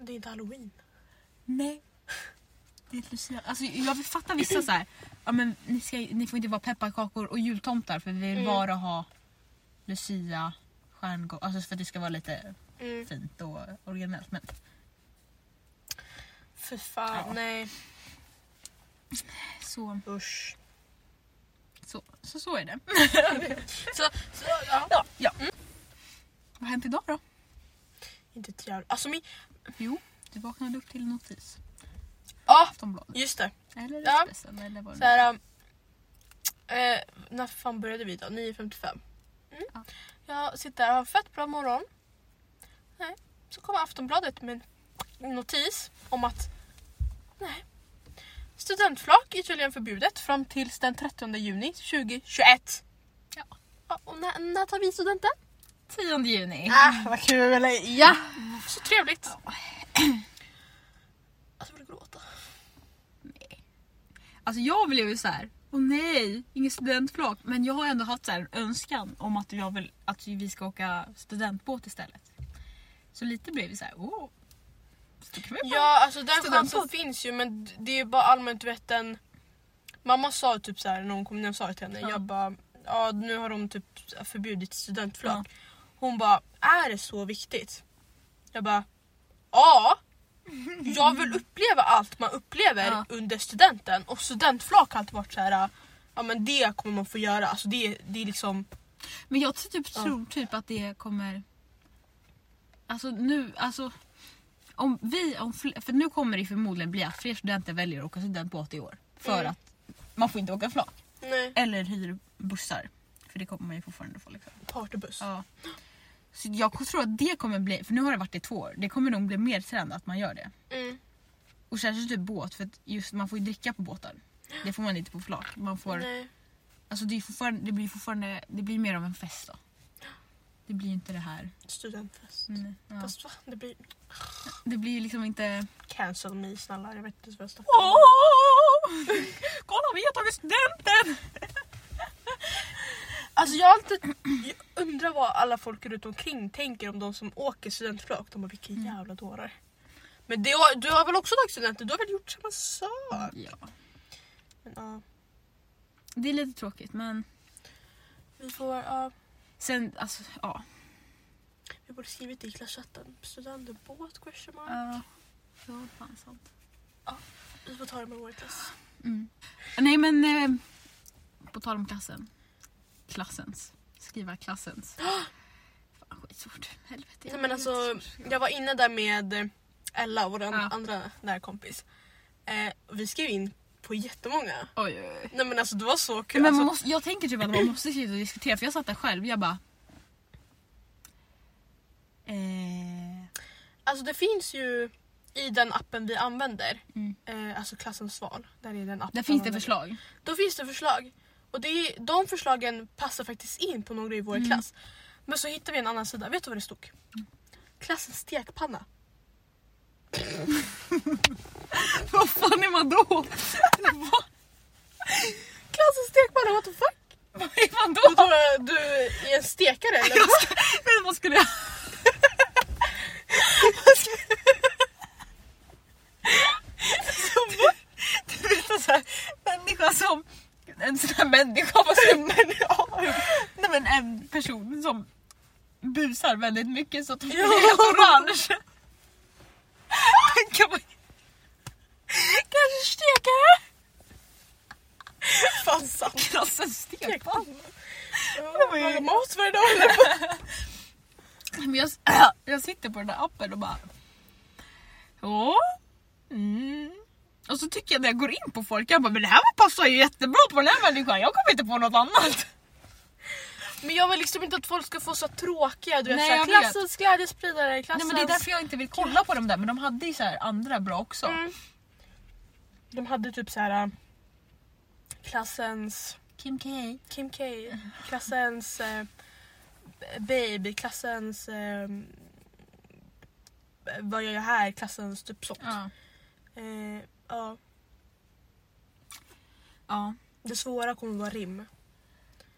Det är inte halloween. Nej. Det är ett Lucia. Alltså, jag vill fatta vissa så här. Ja, men ni, ska, ni får inte vara pepparkakor och jultomtar för vi vill Mm. bara ha Lucia, stjärngång. Alltså för att det ska vara lite Mm. fint och originellt. Men För fan, Ja. nej. så, Usch. Så, så, så är det. <laughs> Så, så ja. Ja, ja. Vad har hänt idag då? Inte ett jävla... Alltså min... Jo, du vaknade upp till en notis. Ja, Aftonbladet. just det. Eller Ja. Expressen. Eller vad Så det nu här, um, eh, när fan började vi då? 9.55. Mm. Ja. Jag sitter och har fett bra morgon. Nej. Så kommer Aftonbladet med en notis om att nej, studentflak är tydligen förbjudet fram tills den 30 juni 2021. Ja. Ja, och när, när tar vi studenten? 10 juni. Ah, vad kul! Ja! Så trevligt. Alltså jag vill gråta. Alltså jag blev ju så här. Åh nej, ingen studentflak. Men jag har ändå haft så en önskan om att, jag vill, att vi ska åka studentbåt istället. Så lite blev vi så här. åh. Vi Ja, alltså den chansen finns ju men det är bara allmänt du vet en... Mamma sa typ så här när hon kom när jag sa till henne. Ja. Jag bara, ja nu har de typ förbjudit studentflak. Ja. Hon bara, är det så viktigt? Jag bara, ja. Jag vill uppleva allt man upplever Ja. under studenten och studentflak har alltid varit så här. Ja men det kommer man få göra. Alltså det, det är liksom... Men jag typ tror typ att det kommer... Alltså nu, alltså... Om vi, om för nu kommer det förmodligen bli att fler studenter väljer att åka studentbåt i år. För Mm. att man får inte åka flak. Nej. Eller hyr bussar. För det kommer man ju fortfarande få. Liksom. Partybuss. Ja. Så jag tror att det kommer bli, för nu har det varit i två år, det kommer nog bli mer trend att man gör det. Mm. Och särskilt typ båt, för att just man får ju dricka på båtar. Det får man inte på flak. Man får, Nej. alltså det, är fortfarande, det blir fortfarande, det blir mer av en fest då. Det blir inte det här. Studentfest. Mm, ja. Fast va? Det blir... Det blir liksom inte... Cancel me snälla, jag vet inte vad jag Åh! om. <laughs> Kolla vi har tagit studenten! <laughs> Alltså jag har alltid jag undrar vad alla folk runt omkring tänker om de som åker studentflak. De bara vilka Mm. jävla dårar. Men det, du har väl också tagit studenten? Du har väl gjort samma sak? Ja. Men, ja, Det är lite tråkigt men vi får... ja, sen alltså ja. vi borde skrivit det i klasschatten. Studentbåt? Question mark. Ja, det var fan sant. Vi får ta det med vår klass. Mm. Nej men eh, på tal om klassen. Klassens. Skriva klassens. <gasps> Fan skitsvårt. Helvete. Nej, men alltså, jag var inne där med Ella, vår Ja. andra närkompis. Eh, vi skrev in på jättemånga. Oj, oj, oj. Nej men alltså det var så kul. Men man alltså, måste, jag tänker typ att man måste sitta och diskutera för jag satt där själv jag bara... Eh, alltså det finns ju i den appen vi använder, Mm. eh, alltså klassens val. Där är den appen där finns det förslag. Då finns det förslag. Och det är, de förslagen passar faktiskt in på några i vår Mm. klass. Men så hittar vi en annan sida. Vet du vad det stod? Klassens stekpanna. <laughs> <laughs> Vad fan är man då? Klassens stekpanna, what the fuck? vad är man då? då du är en stekare eller? vad? Men vad skulle jag... Du vet en sån här människa som... En sån här människa, vad säger man? Nej men en person som busar väldigt mycket så att hon Ja. blir <laughs> orange. kan man steka Fan sant. klassen stekpanna. Laga mat varje dag eller? Men jag, <clears throat> jag sitter på den där appen och bara... Ja. Mm. Och så tycker jag när jag går in på folk, jag bara men det här passar ju jättebra på den här människan, jag kommer inte på något annat. Men jag vill liksom inte att folk ska få så tråkiga, du vet Nej, såhär, jag vet. klassens glädjespridare, Nej, klassens... men det är därför jag inte vill kolla på dem där, men de hade ju så här andra bra också. Mm. De hade typ så här äh, klassens Kim K. Kim K, klassens eh, baby, klassens eh, vad gör jag här, klassens typ sånt. Ja. Eh, ja. Ja. Det svåra kommer vara rim,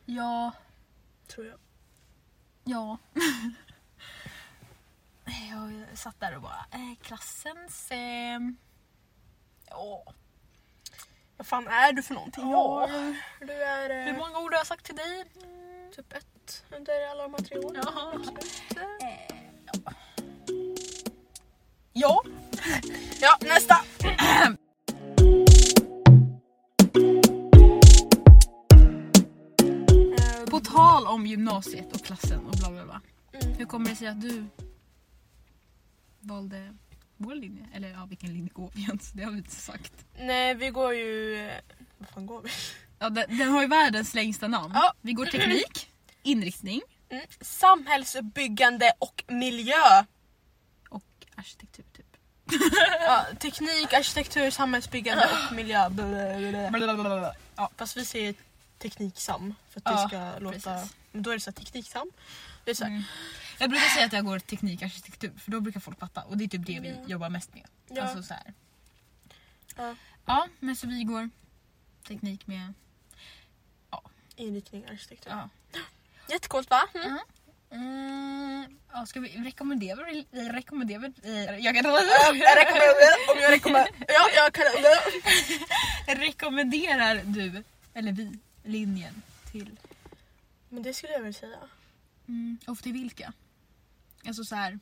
Ja. tror jag. Ja. <laughs> Jag satt där och bara, eh, klassens... Eh, ja. Vad fan är du för någonting? Ja. Du är eh, Hur många ord har jag sagt till dig? typ ett under alla de här tre åren. Ja. Absolut. Ja. Ja, nästa! Eh, På tal om gymnasiet och klassen och bla bla bla. Mm. Hur kommer det sig att du valde vår linje? Eller ja, vilken linje går vi ens? Det har vi inte sagt. Nej, vi går ju... Vad fan går vi? Ja, den, den har ju världens längsta namn. Ja. Vi går teknik, inriktning Mm. Samhällsbyggande och miljö. och arkitektur typ. <laughs> Ja, teknik, arkitektur, samhällsbyggande och miljö. Blablabla. <laughs> Ja, Fast vi säger tekniksam för att det ska låta... precis. Men då är det så här tekniksam. Det är så här, Mm. Jag brukar säga att jag går teknik arkitektur för då brukar folk fatta och det är typ det vi Ja. jobbar mest med. Ja. Alltså så här. Ja. ja, men så vi går teknik med... inriktning arkitektur. Ja. Jättecoolt va? Mm. Mm. Mm, ja, ska vi rekommendera? Vi rekommenderar... Jag kan <laughs> om jag rekommenderar, ja jag kan <laughs> Rekommenderar du, eller vi, linjen till... Men det skulle jag väl säga. Mm, och till vilka? Alltså så här...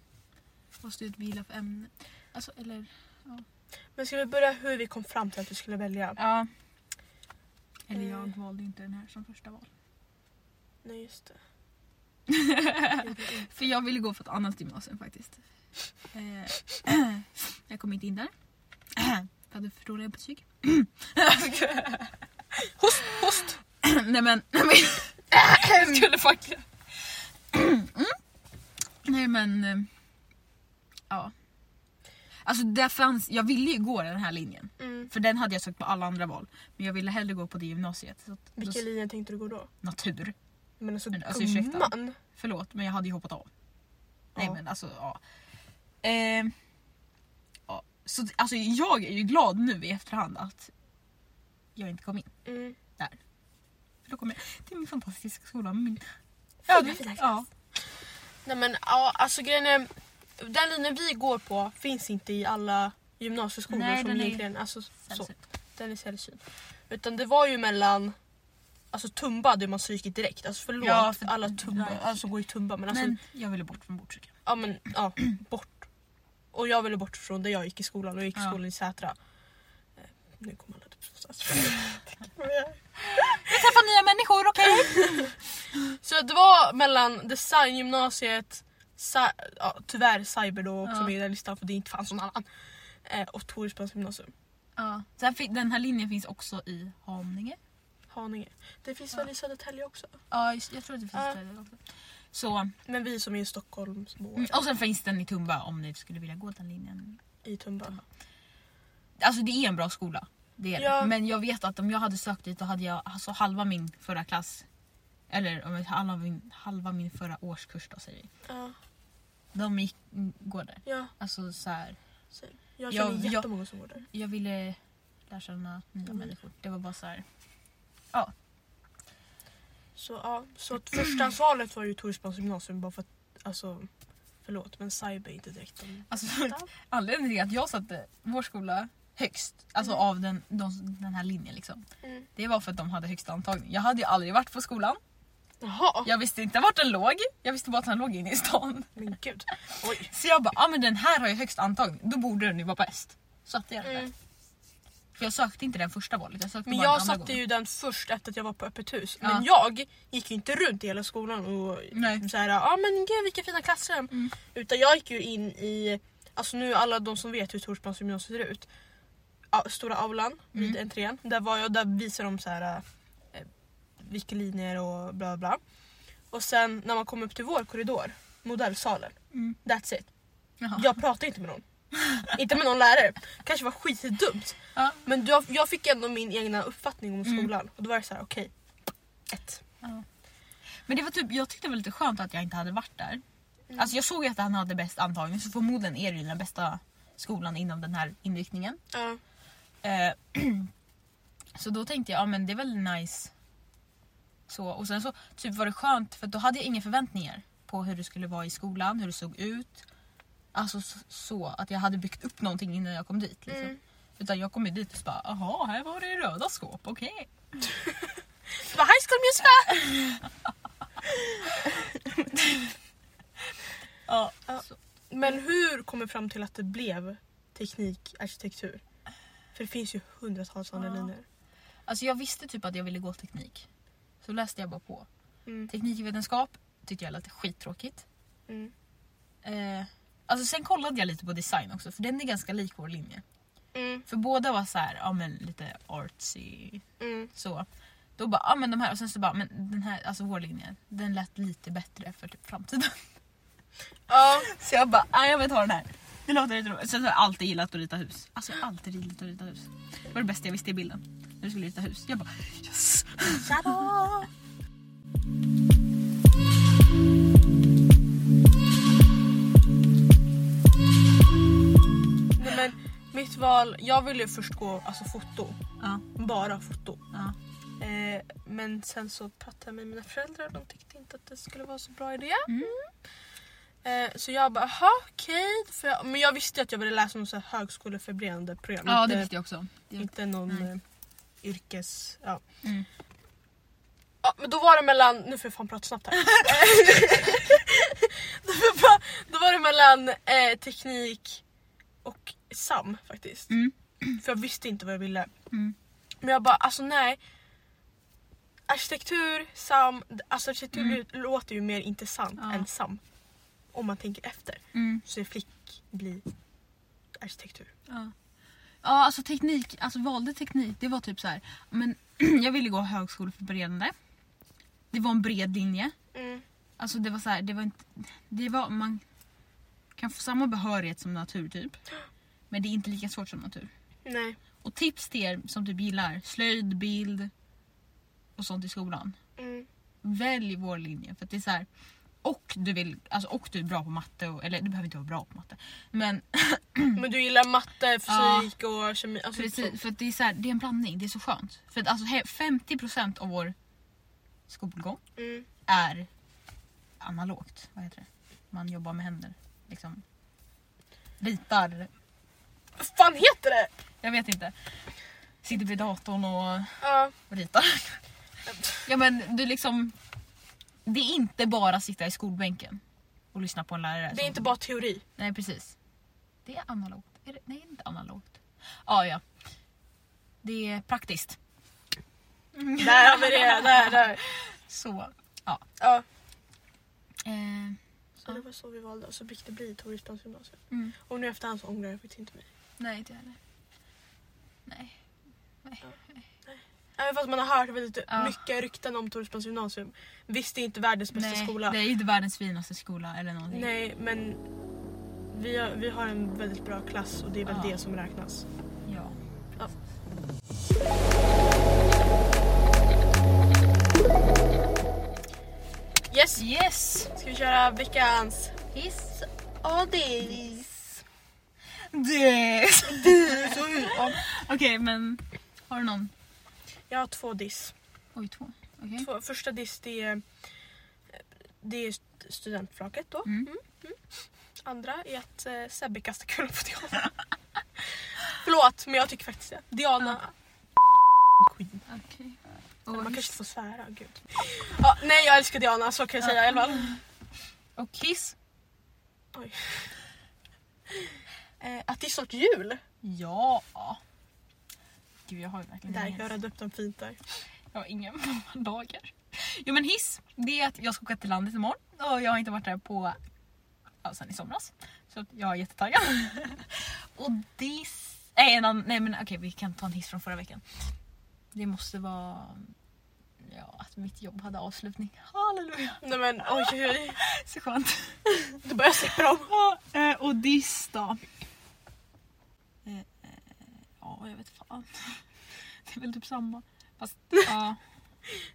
Vad skulle du vilja för ämne? Alltså eller... Men ska vi börja hur vi kom fram till att vi skulle välja? Ja. Eller Eh. jag valde inte den här som första val. Nej just det. <laughs> För jag ville gå på ett annat gymnasium faktiskt. Eh, <clears throat> jag kom inte in där. <clears throat> Jag hade för dåliga betyg. <clears throat> Host, host! Nej men... nej, men- Jag skulle faktiskt... Mm. Nej men... eh, Ja. Alltså där fanns, jag ville ju gå den här linjen. Mm. För den hade jag sökt på alla andra val. Men jag ville hellre gå på det gymnasiet. Så att, då, Vilken linje tänkte du gå då? natur. Men alltså, Men alltså, ursäkta. Förlåt men jag hade ju hoppat av. Nej Ja. men alltså ja. Eh, ja. Så alltså jag är ju glad nu i efterhand att jag inte kom in. Mm. För då kom jag till min fantastiska skola. Min... Ja, det- ja. Nej men ja, alltså grejen är, den linjen vi går på finns inte i alla gymnasieskolor Nej, som den är egentligen, alltså, så, Sällsynt. den är sällsynt. Utan det var ju mellan Alltså Tumba hade man psykit direkt, alltså förlåt Ja, för- alla tumba, Nej. alltså går i Tumba men alltså Men jag ville bort från Botkyrka. ja men ja, bort. Och jag ville bort från där jag gick i skolan och jag gick i Ja. skolan i Sätra. Eh, Nu kommer alla Jag träffar nya människor, okej? Så det var mellan designgymnasiet, ja, tyvärr cyber då också Ja. med i den listan för det inte fanns någon annan. Eh, och Toresbergs gymnasium. Ja. Sen, den här linjen finns också i Haninge. Haninge. Det finns Ja. väl i Södertälje också? Ja, jag tror att det finns Ja. där också. Så, Men vi som är i Stockholmsmål mm, och sen finns den i Tumba om ni skulle vilja gå den linjen. i Tumba. Alltså det är en bra skola. Det är det. Ja. Men jag vet att om jag hade sökt dit då hade jag alltså halva min förra klass eller om jag- halva min, halva min förra årskurs då säger vi. Ja, De gick, går där. ja. Alltså så här, Så jag Ja, känner jag- jättemånga som går där. jag ville lära känna nya Mm. människor. Det var bara så här. Så ja, så förstahandsvalet var ju Toresbergs gymnasium bara för att alltså för förlåt men cyber är inte direkt de Alltså, <laughs> anledningen till att jag satte vår skola högst, alltså Mm. av den, de, den här linjen liksom. Mm. Det var för att de hade högsta antagning. Jag hade ju aldrig varit på skolan. Jaha, Jag visste inte vart den låg. Jag visste bara att den låg inne i stan. men gud. <laughs> Oj. Så jag bara, ah, men den här har ju högst antagning. Då borde den ju vara bäst. Satte jag den där. Mm. För jag sökte inte den första valet. Jag sökte Men bara jag den andra satte gången. ju den först efter att jag var på öppet hus. Ja. Men jag gick ju inte runt i hela skolan och Nej. såhär, ja men gud vilka fina klassrum. Mm. Utan jag gick ju in i, alltså nu alla de som vet hur Torsplans gymnasium ser ut. Ja, stora aulan vid Mm. entrén. Där var jag, där visade de så här eh, vilka linjer och bla bla. Och sen när man kom upp till vår korridor, modellsalen. Mm. That's it. Jaha. Jag pratade inte med någon. inte med någon lärare. kanske var skitdumt. Ja. Men jag, jag fick ändå min egna uppfattning om Mm. skolan. Och då var det så här: okej. ett. Men det var typ, jag tyckte det var lite skönt att jag inte hade varit där. Mm. Alltså jag såg ju att han hade bäst antagning så förmodligen är det den bästa skolan inom den här inriktningen. Ja. Eh, <clears throat> så då tänkte jag, ja men det är väl nice. Så, och sen så typ var det skönt för då hade jag inga förväntningar på hur det skulle vara i skolan, hur det såg ut. Alltså så, så att jag hade byggt upp någonting innan jag kom dit. Liksom. Mm. Utan jag kom ju dit och så bara, jaha här var det röda skåp, okej. <laughs> Det var high school musical! <laughs> Ja. Ja. Men hur kom du fram till att det blev teknik, arkitektur? För det finns ju hundratals andra Ja. linjer. Alltså jag visste typ att jag ville gå teknik. Så läste jag bara på. Mm. Teknikvetenskap tyckte jag lät skittråkigt. Mm. Eh, alltså sen kollade jag lite på design också för den är ganska lik vår linje. Mm. För båda var så här, ja men lite artsy Mm. så. Då bara, ja men de här och sen så bara, men den här, alltså vår linje, den lät lite bättre för typ framtiden. Ja, <laughs> Så jag bara, nej jag vill ta den här. Det låter lite roligt. Sen har jag alltid gillat att rita hus. Alltså jag har alltid gillat att rita hus. Det var det bästa jag visste i bilden. När du skulle rita hus. Jag bara, yes! Tada! Nej, men mitt val, jag ville ju först gå alltså, foto. Ja, Bara foto. ja. Eh, men sen så pratade jag med mina föräldrar och de tyckte inte att det skulle vara så bra idé. Mm. Eh, så jag bara, jaha okej. Jag- Men jag visste att jag ville läsa något högskoleförberedande program. ja det visste jag också. Inte någon Nej. eh, yrkes... Ja. Mm. Ja, men då var det mellan, nu får jag fan prata snabbt här. <laughs> då, var, då var det mellan eh, teknik och SAM faktiskt. Mm. För jag visste inte vad jag ville. Mm. Men jag bara, alltså nej. Arkitektur, SAM, alltså arkitektur Mm. låter ju mer intressant Ja. än SAM. Om man tänker efter. Mm. Så flick blir arkitektur. Ja. ja, alltså teknik, alltså valde teknik, det var typ så här. Men <clears throat> jag ville gå högskoleförberedande. Det var en bred linje. Mm. Alltså det var så här, det var inte, det var, man kan få samma behörighet som natur typ. Men det är inte lika svårt som natur. Nej. Och tips till er som typ gillar slöjd, bild och sånt i skolan. Mm. Välj vår linje för det är så här. Och du vill, alltså och du är bra på matte, och, eller du behöver inte vara bra på matte. Men <clears throat> Men du gillar matte, fysik och kemi. Alltså Precis, sånt. för det är, så här, det är en blandning. Det är så skönt. För att alltså he- 50% av vår skolgång Mm. är analogt. Vad heter det? Man jobbar med händer. Liksom. Ritar. Vad fan heter det? Jag vet inte. Sitter vid datorn och Ja. och ritar. Ja men du liksom... Det är inte bara sitta i skolbänken och lyssna på en lärare. det är som- inte bara teori. Nej precis. Det är analogt. Är det... Nej inte analogt. Ah, ja. Det är praktiskt. Där har vi det, där, där. Så. Ja. Eh, Så det var så vi valde och så fick det bli Torgspans gymnasium. mm. Och nu efterhand så ångrar jag faktiskt inte mig. Nej inte jag heller. Nej. Även fast man har hört väldigt Ja. mycket rykten om Torgspans gymnasium. Visst det är inte världens bästa Nej, skola. det är inte världens finaste skola eller någonting. Nej men vi har, vi har en väldigt bra klass och det är väl Ja. det som räknas. Ja. Yes! Yes! Ska vi köra veckans Hiss. Adis? Yes. Okej men har du någon? Jag har två diss. Oj två. Okej. Två, första diss det är, det är st- studentflaket då. Mm. andra är att eh, Sebbe kastar kulor på Diana. <laughs> Förlåt men jag tycker faktiskt det. Diana... Queen. Okej. Eller Och, man kanske inte får svära, gud. Ja, nej jag älskar Diana, så kan jag säga i alla fall. och hiss. Oj. <laughs> Eh, att det är snart jul. Ja. Gud jag har ju verkligen Där, jag räddade upp den fint där. Jag har inga <laughs> dagar. Jo men hiss, det är att jag ska åka till landet imorgon och jag har inte varit där på ja, sen i somras. Så jag är jättetaggad. <laughs> och diss... Nej, en annan, nej men okej vi kan ta en hiss från förra veckan. Det måste vara ja, att mitt jobb hade avslutning. Halleluja! Nej men oj, oj, oj. <laughs> Så skönt. Du börjar slippa dem. Och diss då? Ja, jag vet fan. <laughs> Det är väl typ samma. Fast <laughs> ja.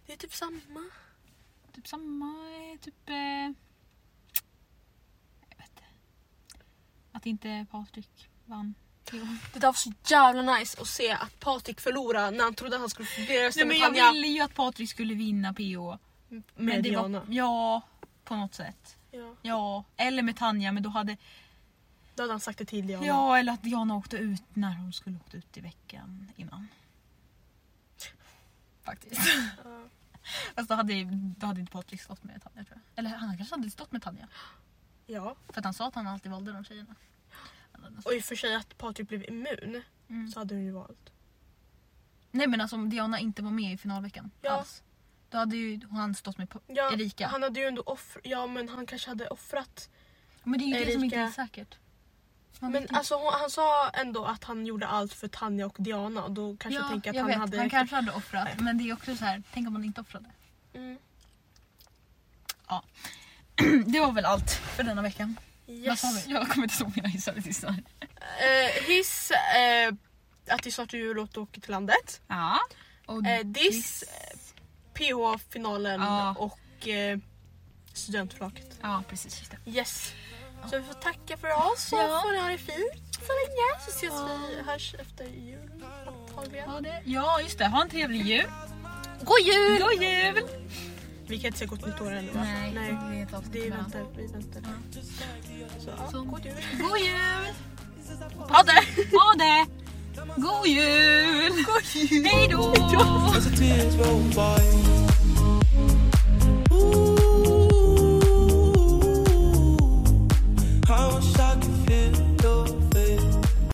Det är typ samma. Typ samma, eh, typ... Eh, jag vet inte. Att inte Patrik vann. Det där var så jävla nice att se att Patrik förlorade när han trodde att han skulle rösta Nej, men jag Tanja. ville ju att Patrik skulle vinna PO. Med men det Diana. Var, ja, på något sätt. Ja. Ja, eller med Tanja men då hade... Då hade han sagt det till Diana. Ja, eller att Diana åkte ut när hon skulle åkt ut i veckan innan. Faktiskt. Ja. Fast då hade, då hade inte Patrik stått med Tanja tror jag. Eller han kanske hade stått med Tanja. ja. För att han sa att han alltid valde de tjejerna. Och i och för sig att Patrik blev immun Mm. så hade hon ju valt. Nej men alltså om Diana inte var med i finalveckan Ja. alls. Då hade ju han stått med Ja, Erika. Han hade ju ändå offrat, ja men han kanske hade offrat. Men det är ju det som inte är Erika. säkert. Man Men alltså hon, han sa ändå att han gjorde allt för Tanja och Diana och då kanske jag tänker att jag han vet, hade... han kanske hade offrat. Men det är också så här, tänk om han inte offrade. Mm. <clears throat> Det var väl allt för denna veckan. Vad Yes. sa vi? Jag kommer inte ihåg mina hissar sist. Eh, hiss, eh, att det är snart jul och åka till landet. Ja. Och Eh, diss, PH-finalen Ja. och eh, studentflaket. Ja precis. Just det. Yes. Så vi får tacka för oss så Ja. får ni ha det fint så länge. Så ses vi hörs efter jul antagligen. Det. Ja just det, ha en trevlig jul. God jul! God jul! Vi kan inte säga gott nytt år ännu va? Nej, Nej. det är väntar, vi väntar. Så, ja, Så. god jul. God jul! Ha det! Ha det! God jul! God jul! Hej då!